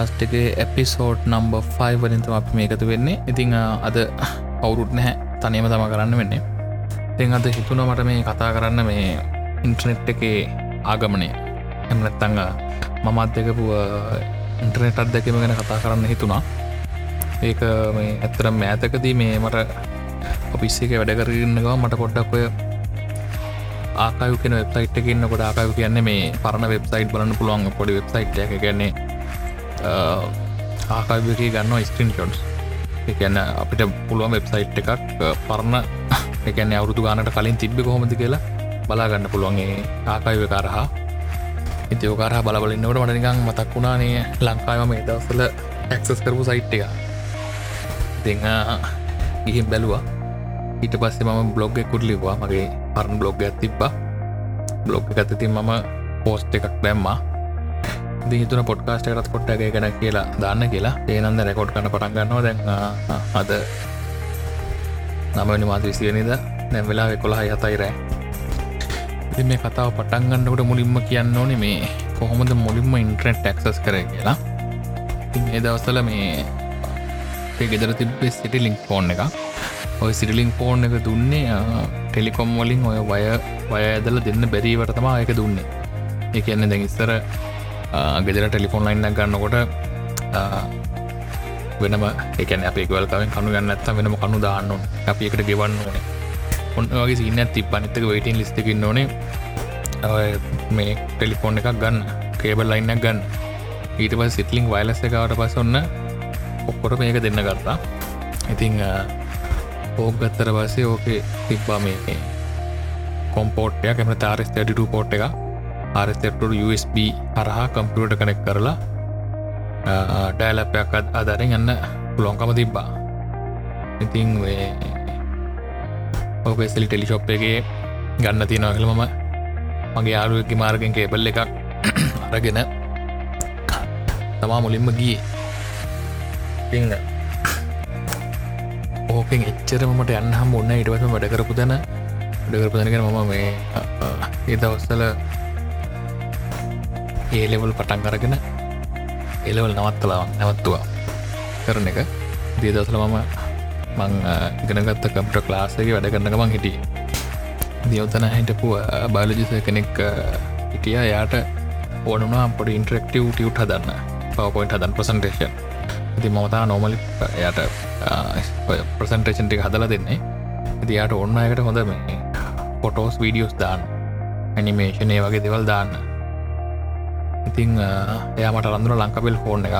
අද පස්ස පොඩ්කාස්ට් එක එපිසෝඩ් නම්බ 5 වලින්තම අපි මේකතු වෙන්නේ. ඉතිං අද අවුරුත් නැහැ. තනයම තම කරන්න වෙන්නේ. තෙන් අද හිතුන මට මේ කතා කරන්න මේ ඉන්ට්‍රනෙට් එක ආගමනය එමනැත්තංග මමත් දෙකපු ඉන්ටර්නෙට් අත්දැකීම ගැන කතා කරන්න හිතුනා ඒක මේ ඇත්තර මෑතකදී මේ මට ඔපිස්ස එක වැඩ කරගන්නවා මට පොඩ්ඩක් ඔය ආකායු කෙන වෙබ්සයිට් එකන්න කොට ආකායු කියන්නේ මේ පරණ වෙබ්සයිට් බලන්න පුළුවන් පොඩි වෙබ්සයිට් එක ගැන්නේ ආකායක ගන්න ස්ක්‍රීන් ෂොට්ස් එකන්න අපිට පුළුවන් වෙබ්සයිට් එකක් පරණ එකන අවුරුදු ගානට කලින් තිබ්බ කොහොමති කියලා බලාගන්න පුළුවන්ගේ ආකායව කරහා ඉතිෝකාර බලබලින්නවට මටනිකං මතක් වුණානේ ලංකායම මේ දවසල ඇක්සස් කරපු සයිට් එක. දෙං ගිහිම් බැලවා. ඊට පස්සේ මම බ්ලොග් එකුට ලිවා මගේ පරණ බ්ලොග් ඇත් තිබ්බා. බ්ලොග් ඇතතින් මම පෝස්ට් එකක් දැම්මා. දිහිතුන පොඩ්කාස්ට එකත් කොට්ටගේ ගැන කියලා දාන්න කියලා. ඒනන්ද රෙකෝඩ් කන පටන් ගන්නවා. දැන් අද නමනි මාත විසියනිද දැම් වෙලා කොළහ යතයිරෑ ඉති මේ කතාව පටන් ගන්නකට මුලින්ම කියන්න ඕනෙ මේ කොහොමද මුලින්ම ඉන්ට්‍රෙන්ට් ටක්සස් කර කියලා. ඒ දවස්සල මේ ගෙදර තිබේ සිටි ලින්ක් ෆෝන් එක ඔය සිරිලිං ෆෝන් එක දුන්නේ ටෙලිකොම් වලින් ඔය වය වය ඇදල දෙන්න බැරීවට තමා එක දුන්නේ. එක එන්න දැන් ඉස්සර ගෙදර ටෙලිෆෝන් ලයින්න ගන්නකොට වෙනම එකන අප වල්කාවෙන් කනු ගන්න ඇත්ත වෙනම කනු දාන්න අපි එකට ගෙවන්න ඕනේ. ඔන්න වගේ සින්න ඇති පනිත්තක වයිටන් ලිස්තකින්න ඕනේ. මේ ටෙලිෆෝන් එකක් ගන්න කේබල් ලයින්න ගන්න. ඊට පස් සිටලිං වයිලස් එකවට පස ඔන්න ඔක්කොට මේක දෙන්න කරතා ඉතිං ඕක් ගත්තර පස්සේ ඕකේ තිබ්බා මේ කොම්පෝට්ටයක් එම තාරස් ටඩ පෝට් එක ආරතෙට්ට USB අරහා කම්පියට කනෙක් කරලා ඩෑලපයක් අදරෙන් යන්න පුළොන්කම තිබ්බා. ඉතිං ඕපෙසලි ටෙලිශොප් එකගේ ගන්න තියෙනවා කළ මම මගේ යාලුවකි මාර්ගෙන් කේබල් එකක් අරගෙන තමා මුලින්ම ගිය. ඉන්න ඕකෙන් එච්චරමට යන්න හම ඔන්න ඉටවසම වැඩ කරපු තැන වැඩකරපු තැනගෙන මම මේ ඒ දවස්සල ඒලෙවල් පටන් කරගෙන එලවල් නවත්තලාවන් නැවත්තුවා. කරන එක. දී දවසල මම මං ඉගෙනගත්ත කම්පට ක්ලාසගේ වැඩ කරන්න මං හිටිය. දියවතන හිටපු බාලජිස කෙනෙක් හිටිය. යාට ඕනුනා පොඩි ඉන්ටරෙක්ටව ටියුට් හදන්න. පවපොයින්ට හදන් ප්‍රසන්ටේෂන් ඉති මමතා නොමලි යට ප්‍රසන්ටේෂන් ටික හදල දෙන්නේ. ඉතියාට ඔන්න අයකට හොඳ මේ පොටෝස් වීඩියෝස් දාන්න. ඇනිමේෂනය වගේ දෙවල් දාන්න. ඉතිං එයාමට රඳුන ලංකබෙල් ෆෝන් එක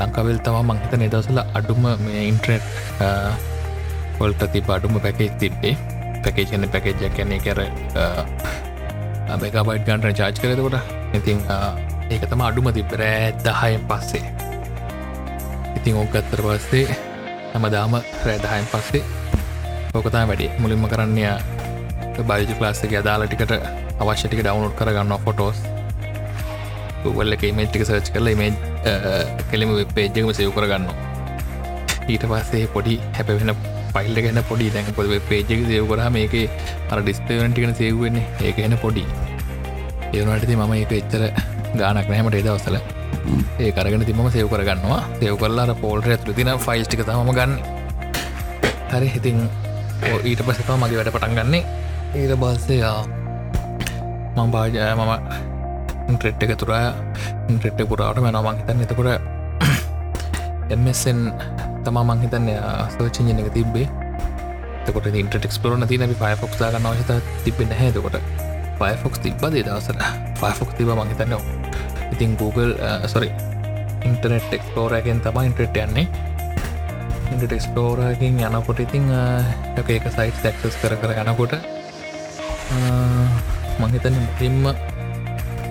ලංකවෙල් තම මංහිත නිදසල අඩුම මේ ඉන්ට්‍රෙට් වොල්ට තිබ අඩුම පැකේජ් තිබ්බේ. පැකේෂන පැකේජ්ජක් කැන්නේ කර බැකබයිට් ගන්ට චාච් කරතකොට ඉතිං ඒක තම අඩුම තිබරෑ දහයෙන් පස්සේ. ඉතිං ඕකත්තර පස්සේ හැමදාම රෑදහයෙන් පස්සේ ඕකතා වැඩි. මුලින්ම කරන්නය බයිජ ලාස්සක අදාලටිකට අවශ්‍යටික ඩවුනෝඩ් කරගන්න ෆොටෝස් ගුවල්ල එක මේටික සර්ච් කරල මේ කෙලිම පේජකම සයව කරගන්න ඊට පස්සේ පොඩි හැපෙන පයිල්ල ගැන පොඩි දැන් පොද පේජක සයව කරහ මේක අර ඩිස්පේවන්ටිකන සයවෙන්නේ ඒක එන පොඩි. ඒවනටති මම ඒක එච්චර ගානක් නෑමට ඒදවසල ඒ කරගෙන තිම සයව කරගන්නවා. සයව කරලා පෝල්ට ඇතුළ තින ෆයිස්ටික තම ගන්න. හරි හිතින් ඊට පසතා මගේ වැඩ පටන් ගන්නේ. ඊට බස්සේ මං භාජය මම ට්‍රෙට් එක තුරා ට්‍රෙට් පුරාට මැනවමං හිතන්න එතකොට එමසෙන් තමා මංහිතන්න සෝචිජන එක තිබ්බේ. තකොට ඉන්ට ක්ස්පලන තින පයෆොක් දාගන්න වශත තිබෙන හැදකොට පයෆොක්ස් තිබ්බදේ දවසර පයෆොක් තිබ මංහිතන්න ඉතින් Google සොරි ඉන්ටනෙට් එක්ස්ලෝරෑගෙන් තම ඉන්ට්‍රෙට් යන්නේ. ඉට ටෙක්ස්ලෝරකින් යනකොට ඉතිං එක එක සයිට් දැක්සස් කර කර යනකොට මංහිතන මුලින්ම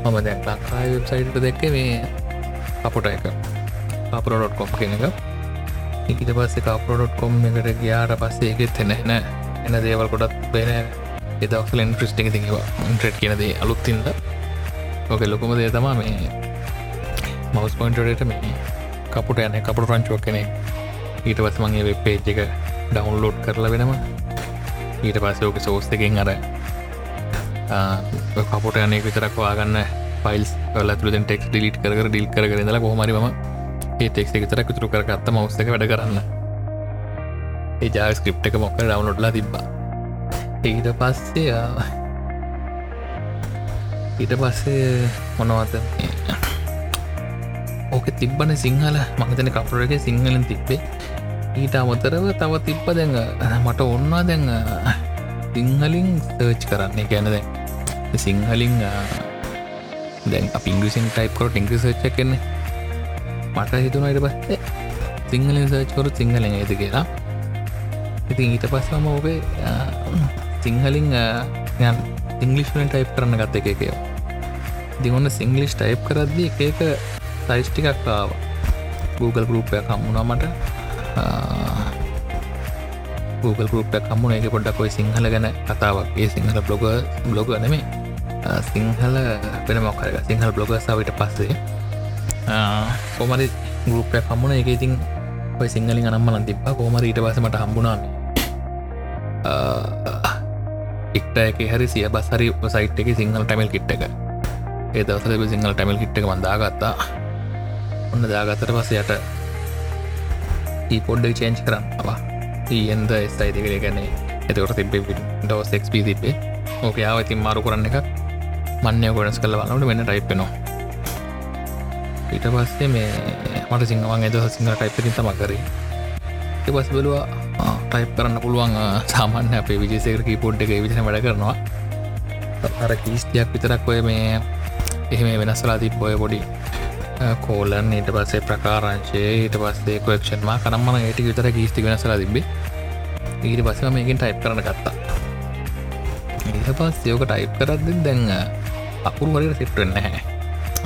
මම දැන් ලංකායි වෙබ්සයිට්ට දැක්ක මේ කපොට එක. අපරොඩොට් කොම් කෙන එක. ඉකිට පස්සේ කපරොඩොට් කොම් එකට ගයාට පස්සේ එකෙත් එෙන එන එන දේවල් කොටත් බෙන එදක්ල ඉන්ට්‍රස්ටිං තිවා ඉන්ට්‍රට් කියනදේ අලුත්තින්ද ඕක ලොකුම දේ තමා මේ මවස් පොයින්ටට මේ කපුට යන කපුට රංචුවක් කෙනෙ ඊට පස් මගේ වෙබ් පේජ් එක ඩවන්ලෝඩ් කරලා වෙනම. ඊට පස්ස ඕක සෝස් එකෙන් අර කපුට යනෙක් විතරක් වාගන්න ෆයිල්ස් ල තුළ ටෙක් ලිට කර ඩිල් කර ඉඳලා කොහමරිම ඒ ටෙක් එක තර තුරු කරගත්ත මවස්සක වැඩ කරන්න. ඒ ජා ස්ක්‍රප් එක මොක්ක ඩවනොඩ්ලා තිබ්බා. ඊට පස්සේ ඊට පස්සේ මොනවත ඕක තිබ්බන සිංහල. මහතන කපුරක සිංහලෙන් තිබ්බේ. ඊට අමතරව තව තිබ්බ දැඟ මට ඔන්නා දැඟ සිංහලින් සර්ච් කරන්නේ. ගැන දැන් සිංහලින් දැන් පිංගසින් ටයිප්කොට ඉංග්‍රි සර්ච් කන්නේ මට හිතුන අයට පස්සේ සිංහලින් සර්ච්කොරු සිංහලෙන් ඇති කියලා. ඉතින් ඊට පස්සම ඔබේ සිංහලින් ඉංගලිෂ්ෙන් ටයිප් කරන්න ගත්ත එක එකය දිගොන්න සිංගලිෂ් ටයිප් කරද්දී එක සයිස් ටිකක් ආව. Google ගරුප්යක් හම්මුණා මට. Google ගරුපයක් හම්මුණ එක පොඩ්ඩක් ඔයි සිංහල ගැන කතාවක්. ඒ සිංහල බ්ලොග බ්ලොග නෙමේ සිංහල පෙන මොකරක සිංහල බ්ලොග සවිට පස්සේ කොමරි ගරුපයක් හම්මුණ එක ඉතින් ඔය සිංහලින් අනම්මලන් තිබ්බා කෝමර ඊට පසමට හම්බුණාම එක්ට එක හරි සිය බස්සරි සයිට් එක සිංහල ටැමල් කිට් එක ඒ දවසල සිංහල ටැමල් කිට් එක මන්දාගත්තා ඔන්න දාගතර පසයට ඒ පොඩ්ඩ චේන්ච් කරන්නවා ඒන්ද ස්තයි දෙකල ගැනේ එතකට තිබේ ඩෝසෙක්ප තිබේ ඕක යාව ඉතින් මාරු කරන්න එක මන්‍ය ගොඩස් කල වන්නට වෙන ටයිප්පෙනවා ඊට පස්සේ මේ මට සිංහවන් එද සිංහ ටයිප්පින් තම කරේ. පස් බලවා ටයිප් කරන්න පුළුවන් සාමාන්‍ය අපේ විජේසකර කීපෝඩ් එක විදින වැඩ කරනවා. අර කීස්තියක් විතරක් ඔය මේ එහෙම වෙනස්සලා තිබ ඔය පොඩි කෝලන් ඊට පස්සේ ප්‍රකාරංශය ඊට පස්සේ කොක්ෂන්ම කරම්මන ඒට විතර ගීස්ති වෙනසලා තිබේ ඊට පස්සම මේකින් ටයිප් කරන ගත්තා. ඊට පස් යෝක ටයිප් කරද්ද දැන්න අකුරු වලට සිට්වෙන්න හැ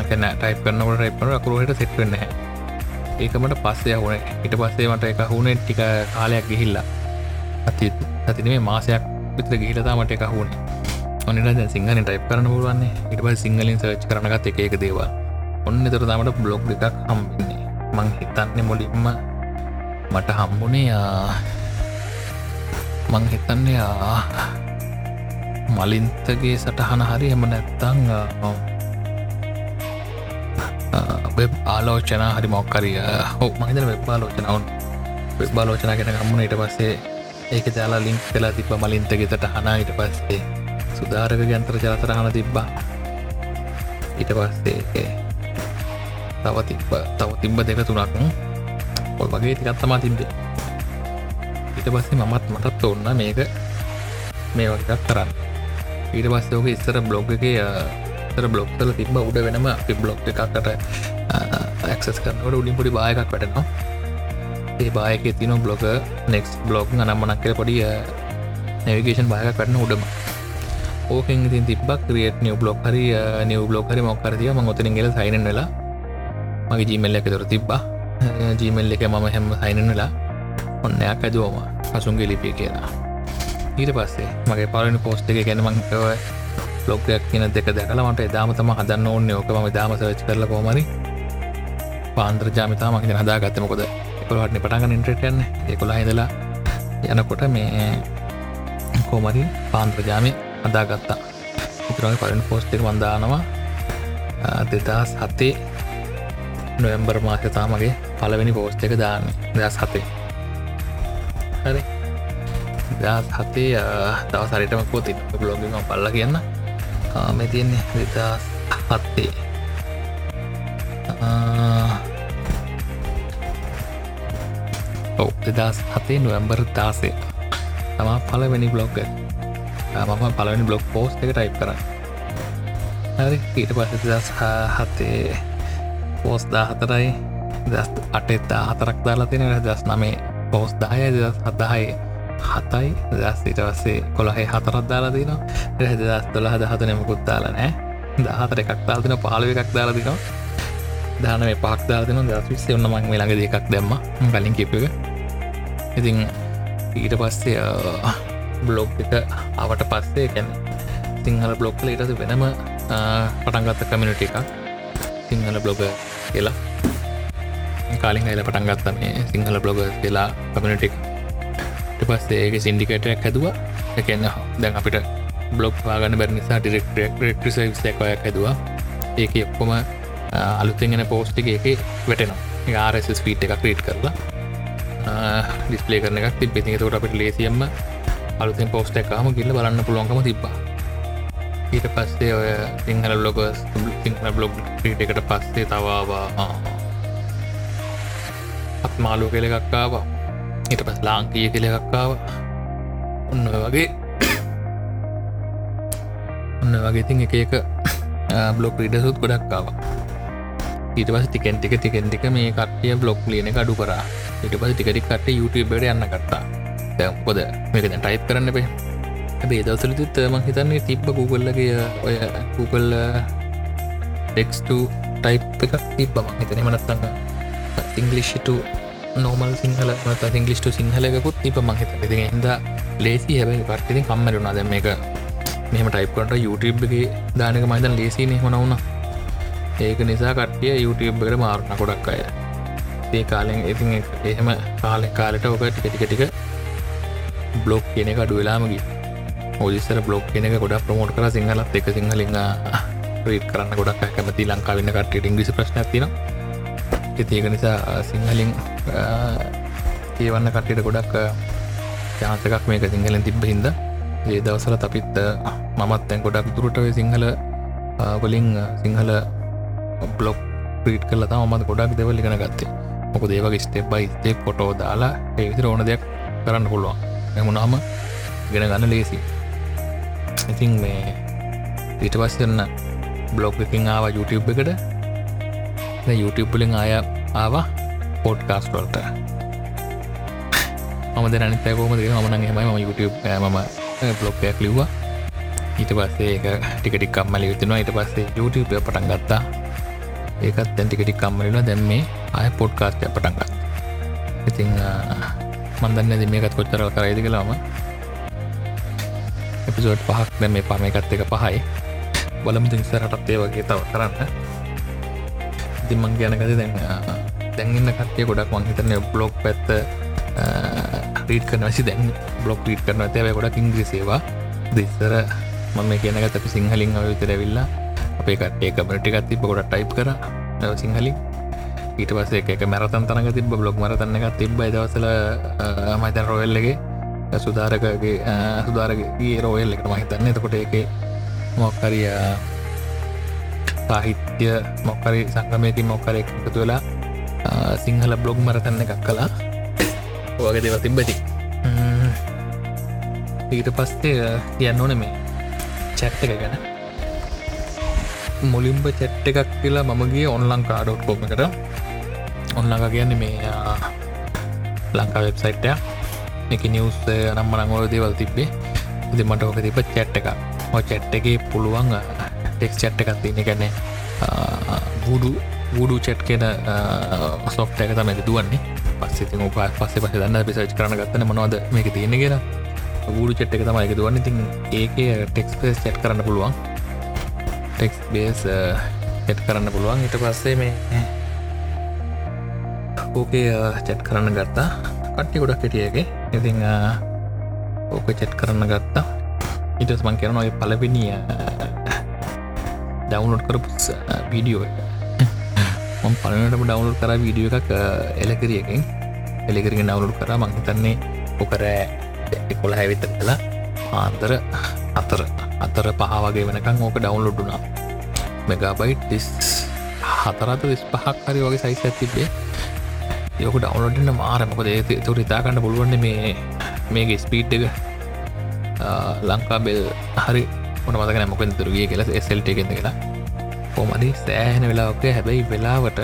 කන ටයිප් කරනකට ටයිපන අකුරුවට සිට්වෙන්න හැ ඒකමට පස්සේ හුණ ඉට පස්සේ මට එක හුණේ ටික කාලයක් ගිහිල්ලා. අති ඇතිනේ මාසයක් විතර ගිහිලතාමට එක හුණේ ඔන්නට සිංහලින් ටයිප් කරන පුළුවන්නේ. ඉට පස් සිංහලින් සර්ච් කරනගත් එක එක දේවා ඔන්න තර තමට බ්ලොග් එකක් හම්බින්නේ. මං හිතන්නේ මුලින්ම මට හම්බුනේ මං හිතන්නේ මලින්තගේ සටහන හරි එම නැත්තං වෙබ් ආලෝචන හරි මොක්කරිය හෝ මහිතන වෙබ් ආලෝචනවන් වෙබ් ආලෝචන ගෙන හම්මුණ ඉට පස්සේ ඒක ජාලා ලින්ක් කලා තිබ මලින්තගෙතට හනා ඉට පස්සේ සුදාරක ගැන්තර ජලතරහන තිබ්බා. ඊට පස්සේ තව තිබ්බ තව තිබ්බ දෙක තුනක්. ඔල් වගේ තිකත්තමා තිබ්බේ. ඊට පස්සේ මමත් මටත් ඔන්න මේක මේ වගේක් කරන්න. ඊට පස්සේ ඕක ඉස්සර බ්ලොග් එක තර බ්ලොක්තල තිබ උඩ වෙනම අපි බ්ලොග් එකකට ඇක්සස් කරනට උඩින් පොඩි බායකක් වැටනවා. ඒ බායක තින බ්ලොග නෙක්ස් බ්ලොග් අනම්මනක් කර පොඩිය නැවිගේෂන් බායක කරන්න උඩම. ඕකෙන් ඉතින් තිබක් ක්‍රියට් නිය බ්ලොක් හරි නිය බ්ලොක් හරි මොක්කරදිය ම ඔතන ගෙල සයින වෙලා මගේ ජීමල්ල එක තුර තිබ්බා. ජීමල් එක මම හැම සයිනන් වෙලා ඔන්නයක් ඇදුවම පසුන්ගේ ලිපිය කියලා. ඊට පස්සේ මගේ පලනි පෝස්්ට එක ගැනමංකව ලොක්යක් කියන දෙක දැකලා මට එදාමතම හදන්න ඕන්න ඕක ම දාම සච් කරල කෝමරි පාන්ද්‍ර ජාමිතා මකින හදා ගත්තමකොද එකොළහටනි පටග ඉන්ට්‍රට යන්න. එකොලා හිදලා යනකොට මේ කෝමරි පාන්ද්‍රජාමය අදාගත්තා ඉතරගේ පලන පෝස්්ටෙක් වන්දානවා දෙදස් හත්තේ නොයම්බර් මාසතාමගේ පලවෙනි පෝස්්ට එක දාන්න. දස් හතේ. හරි. දස් හතේ දවසරිටම පෝති බ්ලොගම පල්ල කියන්න. මෙ තියන්නේ දෙදස් හත්තේ ඔව දෙදස් හතේ නොවම්බර් දාසේ තමා පලවෙනි බ්ලොග් මම පලවෙනි බ්ලොග් පෝස් එක ටයිප් කර. හරි ඊට පස දස් හතේ පෝස් දාහතරයි. දස් අටෙත්තා හතරක් දාලා තියෙන දස් නමේ පෝස් දාය දස් හදහයි හතයි. දස් ඊට වස්සේ කොළහේ හතරත් දාලා දින රහ දස් දොළ හද හතනමකුත් දාලා නෑ දහතර එකක් දාතින පාලුව එකක් දාලා දිනවා දාන මේ පක් දාතින දස් විස්සේ ඔන්න මං මේ ළඟ දෙකක් දැම්ම. කලින් කිපක ඉතින් ඊට පස්සේ බ්ලොග් එක අවට පස්සේ කැන සිංහල බ්ලොක්ල ඉටස වෙනම පටන්ගත්ත කමිනිට එකක්. සිංහල බ්ලොග කියලා. කාලින් අයිල පටන් ගත්ත මේ සිංහල බ්ලොග කියලා කමිනිටික් පස්සේ ඒක සින්ඩිකටයක් හැදවා. එකන්න දැන් අපිට බ්ලොග් පාගන්න බැරි නිසා ඩිරෙක්ටරෙක්ටරිසයිස්ලකයක් හැදවා. ඒක ඔක්කොම අලුත්ෙන්ගෙන පෝස්්ටික එක වැටෙනවා. ආරස් පීට් එක ක්‍රීට් කරලා. ඩිස්පලේ කරන එකක් තිබ පිති තකට අපට ලේසියම්ම අලුතෙන් පෝස්ට එකම ගිල්ල බලන්න පුළුවන්කම තිබ්බා. ඊට පස්සේ ඔය සිංහල බ්ලොග සිංහල බ්ලොග් ්‍රීට එකට පස්සේ තවාවා අප මාලු කෙල එකක්කාවා ඊට පස් ලාංකීය කෙල එකක්කාව ඔන්න වගේ. ඔන්න වගේ තින් එක එක බ්ලොක් රීඩසුත් ගොඩක්කාව ඊට පස් ටිකෙන් ටික ටිකෙන් ටික මේ කට්ටිය බ්ලොක් ලියන අඩු කරා. ඉට පස ටිකටි කට YouTubeට යන්න කට්ටා දැම්කොද මේක දැන් ටයිප් කරන්න පේ ඇබේ දවසලතුත් මං හිතන්නේ තිබ්බ Googleලගේ ඔය Google ටෙක්ස්ට ටයිප් එකක් තිබ්බම හිතන මනත්තන්න ඉංගලිෂ්ට නෝමල් සිංහල මත ඉංගලිස්ට සිංහලකුත් තිබ මහිත ති හිද ලේසි හැබයි පට්ටිතින් කම්මරුණා දැම එක මෙම ටයිප්කට YouTubeගේ දානක මයිතන් ලේසින හොනවුණ ඒක නිසා කට්ටිය YouTubeකට මාරණ ගොඩක් අය. ඒ කාලෙන් ඉතින් එහෙම කාලෙ කාලට ඕක ටික ටික ටික බ්ලොග් කියන එක අඩු වෙලාමගී ඔදිස්සර බ්ලොග් කියන එක ගොඩක් ප්‍රමෝට් කර සිංහලත් එක සිංහලින් රීට කරන්න ගොඩක් කැමති ලංකාවන්න කටට ඉංග්‍රිසි ප්‍රශ්න තින ඒක නිසා සිංහලින් කියවන්න කටට ගොඩක් ජාතකක් මේක සිංහලෙන් තිබ්බ හින්ද. ඒ දවසල අපිත් මමත් තැන් ගොඩක් දුරටව සිංහල වලින් සිංහල බ්ලොග් ප්‍රීට් කල මත් ගොඩක් දෙවල් ලිගෙන ගත්තේ. මොක දේවගේ ස්ටෙප් බයි ස්තේ පොටෝ දාලා ඒවිතර ඕන දෙයක් කරන්න පුළුවන්. එමුණාම ගෙන ගන්න ලේසි. ඉතින් මේ ඊට පස්සන්න බ්ලොග් එකින් ආව YouTube එකට. YouTubeලින් ආය ආවා පොඩ්කාස් වලට. මද අනිතකෝමද මන හෙමයි ම YouTube මම බ්ලොග්යක් ලිව්වා. ඊට පස්සේ ඒක ටිකටික් කම්මල යුතුනවා ඊට පස්සේ YouTube පටන් ගත්තා. ඒකත් තැන් ටිකටික් කම්මලිලා දැම් මේ අය පොඩ්කාස්ටය පටන්ගත් ඉතිං මන්දන්න ද මේකත් කොච්චරව කරයිද කලාම එපිසෝඩ් පහක් දැම මේ පමයකත් එක පහයි. බලම දිනිසරටත් ඒ වගේ තව කරන්න. ඉතින් මං ගැනකද දැන් දැන්ගන්න කටේ ගොඩක් මංහිතන බ්ලොග් පැත්ත රීට කරනසි දැන් බ්ලොග් රීට කරන ඇතැව ගොඩක් ඉංග්‍රිසේවා දෙස්සර මම කියනගත අපි සිංහලින් අවිතරැවිල්ලා අපේ කටේ කමටිකත් තිබ ගොඩ ටයිප් කර. සිංහලින්. ඊට පස එක මැරතන් තනක තිබ බ්ලොග් මරතන්න එකක් තිබ දවසල මයිතන් රොයල්ලගේ සුදාරකගේ සුදාරගේ රෝයල් එකට මහිතන්න එතකොට එක මොක්කරිය සාහිත්‍ය මොක්කරි සංගමයකින් මොක්කර එකතු වෙලා සිංහල බ්ලොග් මරතන්න එකක් කලා වගේ දෙව තිබ්බති ඊට පස්සේ කියන්න ඕන මේ චැට්ට එක ගැන. මුලින්බ චැට්ට එකක් කියලා මමගේ ඔන්ලං කාඩෝට් කොම එකට. ඔන්නක කියන්න මේ ලංකා වෙබ්සයිට්ය එක. නිවස් නම් මනංගොල දේවල් තිබ්බේ. ඉදි මට ඕක තිබ චැට්ට එක හෝ චැට්ට එක පුළුවන් ටෙක් චැට්ට එකක් තියන්නේ ගැන බුඩු බුඩු චැට් කියෙන සොෆ්ට එක තමයි දුවන්නේ. පස්සේ ඕක පස්සේ පස දන්න පිසච් කරන ගත්තන මනවාද මේක තියෙන කියලා. ගුඩු චෙට් එක තමයි එක දුවන්න. ඉතින් ඒක ටෙක්ස්පේස් චැට් කරන්න පුළුවන්. ටෙක්ස් බේස් චෙට් කරන්න පුළුවන්. ඉට පස්සේ මේ ඕකේ චැට් කරන්න ගත්තා. කට්ටි ගොඩක් කෙටියගේ ඉතිං ඕක චෙට් කරන්න ගත්තා. ඉටස් මං කරන ඔය පලපිනිය ඩවුනෝඩ් කරපු වීඩියෝ මම පලනටම ඩවුනෝඩ් කර වීඩියෝ එකක් එලකරියකින් එලකරගෙන ඩවුලෝඩ් කර. මංහිතන්නේ ඕකරෑ එකොළ හැවිත කලා ආන්තර අතර අතර පහවගේ වෙනකං ඕක ඩවන්ලොඩ්ඩුනා මෙගබයි් ටිස් හතරත විස් පහක් හරි වගේ සයිස් ඇතිබේ යෝක ඩවන්ලොඩන්න මාරමකොද ඒ තුර ඉතාකන්න පුළුවන්න මේ මේගේ ස්පීට් එක. ලංකා බෙල් හරි මොන මතක මොකෙන් තුරගේ කියල එසල්ට එකෙද කියලා. කොමදි සෑහෙන වෙලාෝකය හැබැයි වෙලාවට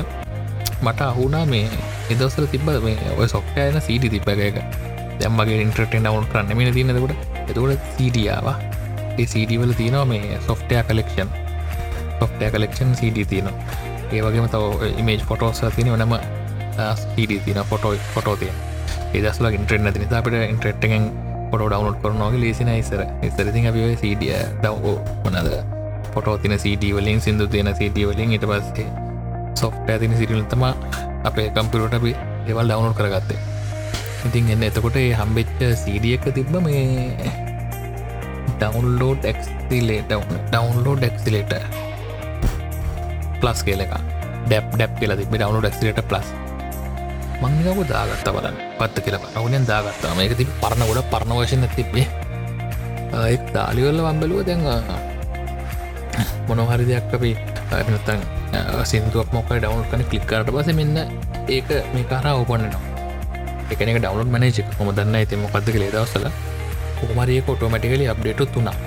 මට අහුනා මේ එදවසර තිබ්බ මේ ඔය සොක්ටයන සීටි තිබ්බ එක දැම්මගේ ඉන්ට්‍රටෙන් ඩවුන් කරන්න මෙන තියනකොට එතකොට. සීඩියාව ඒ සීඩිවල තියෙනවා මේ සොෆ්ටය කලෙක්ෂන් සොෆ්ටය කලෙක්ෂන් සීඩ තියෙනවා. ඒ වගේම තව ඉමේජ් ෆොටෝස් තින වනම ස්ීඩ තින ෆොටෝ ෆොටෝ තිය ඒදස්ල ඉන්ට්‍රෙන්න්න තින අපට ඉන්ට්‍රෙට්ගෙන් පොට ඩවන්ලෝඩ් කරනගේ ලේසින ඉසර ඉසරති අප සීඩිය ඩවෝ වනද පොටෝ තින සීඩ වලින් සිින්දු තියෙන සීඩ වලින් ඉට පස්සේ සොෆ්ට ඇතින සිරිල්තම අපේ කම්පිරට අපි දෙවල් ඩවනෝඩ් කරගත්තේ. ඉතින් එන්න එතකොට හම්බෙච්ච සීඩිය එක තිබ්බ මේ download accelerator download accelerator plus කියල එක ඩැප් ඩැප් කියලා තිබ ඩවුණු ඩක්සිට ප්ලස් මංනිකව දාගත්ත බලන්න. පත්ත කියලා අවුනෙන් දාගත්තා. මේක ති පරණ ගොඩ පරණ වශන තිබේ එක් දාලිවල්ල වම්බලුව දැන් මොනොහරි දෙයක් අපි නතන් සිින්දුවක් මොක ඩවන්් කන කලික්කාට පස මෙන්න ඒක මේ කාර ඕපන්නනවා එකන ඩවන්් මනජක් හොම දන්න ඇති මොකක්ද කලේ දවසල කොමරිය කොටෝමටිකලි අප්ඩේට තුනා.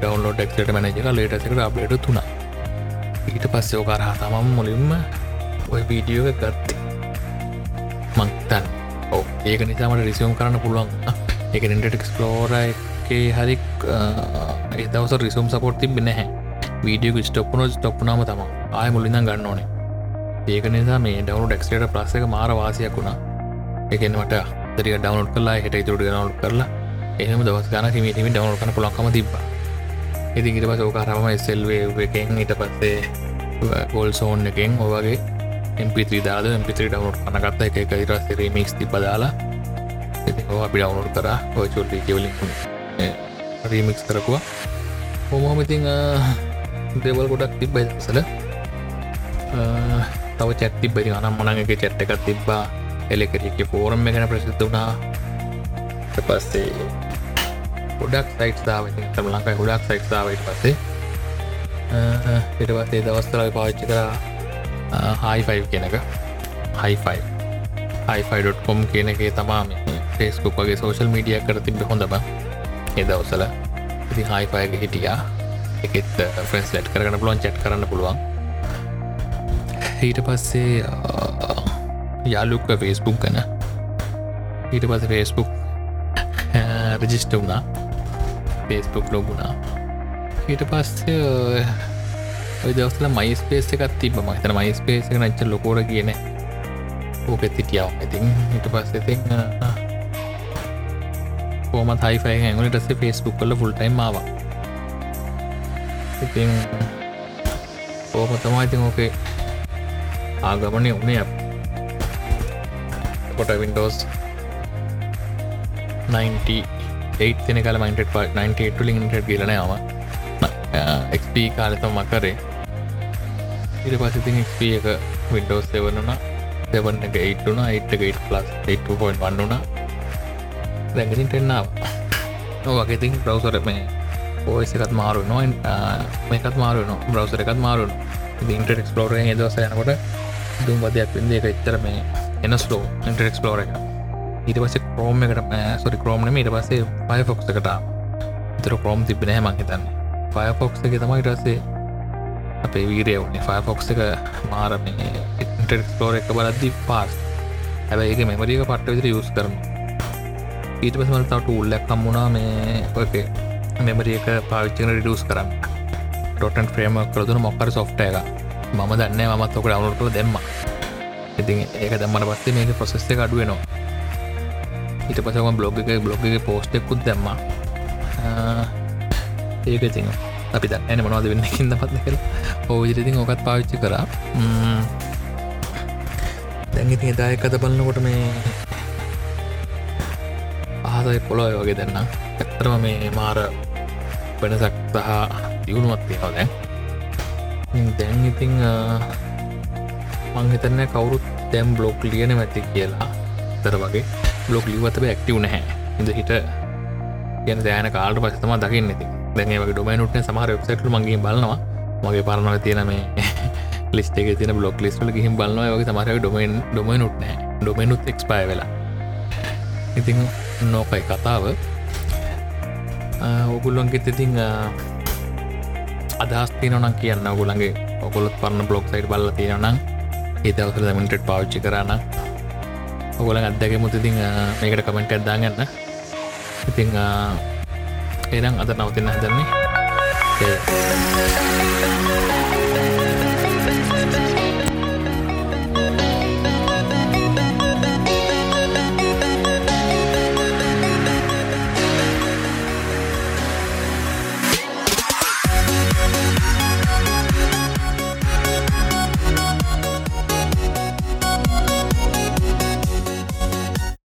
ඩවන්ලෝඩ එක්ට මනජක ලේටසකට අප්ඩේට තුනා. ඊට පස්සේ ඕකාරහා තමම් මුලින්ම ඔය වීඩියෝ ගත්තේ. මංතන් ඕ ඒක නිසාමට රිසියම් කරන්න පුළුවන්. එක ඉන්ටට එක්ස්පලෝර එකේ හරි ඒදවස රිසුම් සපොට් තිබ නැහැ. වීඩියෝ ස්ටප්නෝ ස්ටප්නාම තම ආය මුලින්ද ගන්න ඕනේ. ඒක නිසා මේ ඩවු ඩක්ස්ට ප්ලස්සක මාර වාසයක් වුණා. එකෙන්වට දරික ඩවනෝඩ් කරලා හිට ඉතුරට ගනවඩ් කරලා එහම දවස් ගන හිමීටම ඩවනෝඩ් කන පුලක්කම තිබ ඉති ඉට පස ඕකාරම එස්සල්වේ එකෙන් ඊට පස්සේ ගොල් සෝන් එකෙන් ඔවගේ MP3 දාද MP3 ඩවනෝඩ් කනගත්ත එක එක ඉරස් රමික්ස් ති බදාලා ඉති අපි ඩවනෝඩ් කර ඔචුල්ලි කෙවලින් රීමික්ස් කරකුවා හොමෝමඉතිං දෙවල් ගොඩක් තිබ්බයි දසල තව චැත්ති බරි අනම් මනගේ චැට්ට එකත් තිබ්බා. එලෙකරක ෆෝරම් ගැන ප්‍රසිද්ධ වුණා. පස්සේ ගොඩක් සයිට් දාවති තම ලංකායි ගොඩක් සයිට් දාවට පස්සේ. පිටපස්සේ දවස්තරයි පාච්චි කර. හයිෆයි කෙනක හයිෆයි හයිෆයි.කොම් කියනගේ තමාම ෆෙස්කුක් වගේ සෝශල් මීඩිය කර තිබ හොඳබ එදවසල ඉති හයිෆයක හිටියා. එකෙත් ෆ්‍රෙන්ස් ලට් කරන්න පුළුවන් චට් කරන්න පුළුවන්. ඊට පස්සේ යාලුක්ක ෆේස්බුක් ගන. ඊට පස ෆේස්බුක් රජිස්ට වුණා. ෆේස්බුක් ලොගුණා ඊට පස්සේ ඔය දවස්ල මයිස්පේස එකත් තිබ මහිතන මයිස්පේස එක නච්ච ලොකෝර කියන ඕකෙත් සිටියාව ඉතින්. ඊට පස්ස ඉතින් කෝමත් හයිෆයි ඇගුණ ටස්සේ ෆේස්බුක් කල ෆුල්ටයිම් මාවා ඉතින් ඕම තමා ඉතින් ඕකේ ආගමනය උනේ කොට වින්ඩෝස් 98 තින කල මයින්ට ප 98 ලින්ට කියලනයාව එක්ප කාලතම මකරේ. ඉට පසිතින් එක්ප එක වින්ඩෝස් සෙවනුනා සෙවන්න එක 8න 8 ප්ලස් 8.1 වන්නුනා දැඟසින් ටෙන්නාව ඕවගේතින් බ්‍රවසර මේ පෝයිස එකත් මාරු නො මේකත් මාරුන බ්‍රවසර එකත් මාරුන් ඉන්ට එක්ස්පලෝර දවස යනකොට දුම් වදයක් පින්ද එක එච්චර මේ එන ස්ලෝ ඉන්ට එක්ස්පලෝර එක. ඊට පස කරෝම එකට සොරි කරෝම්නම ඊට පසේ පය ෆොක්ස එකට තර කරෝම් තිබෙන මංහිතන්න ෆයෆොක්ස් එක තමයි ඉටසේ අපේ වීරය වනේ ෆයෆොක්ස් එක මාරම ඉන්ටෙක්ස්ලෝර එක බලද්දි පාස්. හැබැයි ඒක මෙමරික පට්ට විතර යුස් කරන ඊට පසමල් තවට උල්ලක් කම්මුණා මේ ඔකේ මෙමරිය එක පාවිච්චන රිඩස් කරන්න. ටොටන් ෆ්‍රේම කරදුන මොක්කර සොෆ්ට එක මම දන්න මත් ඔක අවුලට දෙම්ම. ඉතින් ඒක දම්මට පස්සේ මේක ප්‍රසෙස්ස එක අඩුවනවා ඊට පසම බ්ලොග් එක බ්ලොග් එක පෝස්්ටෙකුත් දැම්ම. ඒක ඉතින් අපි දන්න මොනවද වෙන්න කින්ද පත්න කර ඕවිදිරිතින් ඕකත් පාවිච්චි කරා. දැඟඉතින් දායකත බලන්නකොට මේ අහසයි පොළොය වගේ දෙන්න ඇත්තරම මේ මාර වෙනසක් සහ දියුණුවත් තියෙනවා දැන්. දැන් ඉතිං මංහිතන්න කවුරුත් දැම් බ්ලොග් ලියන ඇති කියලා. තර වගේ බ්ලොග් ලිවතබ ඇක්ටව් නැහැ. ඉඳ හිට කියන දෑන කාල්ට පසතම දකින්න ඇති දැන් වගේ ඩොමයිනුට්න සමහර වෙබ්සයිට්ල මගේ බලනවා. මගේ පරණව තියෙන මේ ලිස්ට එක තින බ්ලොක් ලිස්ටල ගහිම් බලන්නවා වගේ තමර ඩොමයින් ඩොමයිනුට්නෑ ඩොමයිනුත් එක්ස්පය වෙලා. ඉතිං නෝකයි කතාව. ඔගුල්ලොන්ගෙත් ඉතිං අදහස් තියනනම් කියන්න. ඔගුලන්ගේ ඔකොලොත් පරන්න බ්ලොක් සයිට බල්ල තියෙනනම් ඒතවසර දමිටට පාවිච්චි කරන්න ඔගොල අදැක මුතිතින් මේකට කමෙන්ට ඇදදාගන්න ඉතිං එනම් අද නවතින්න හදන්නේ.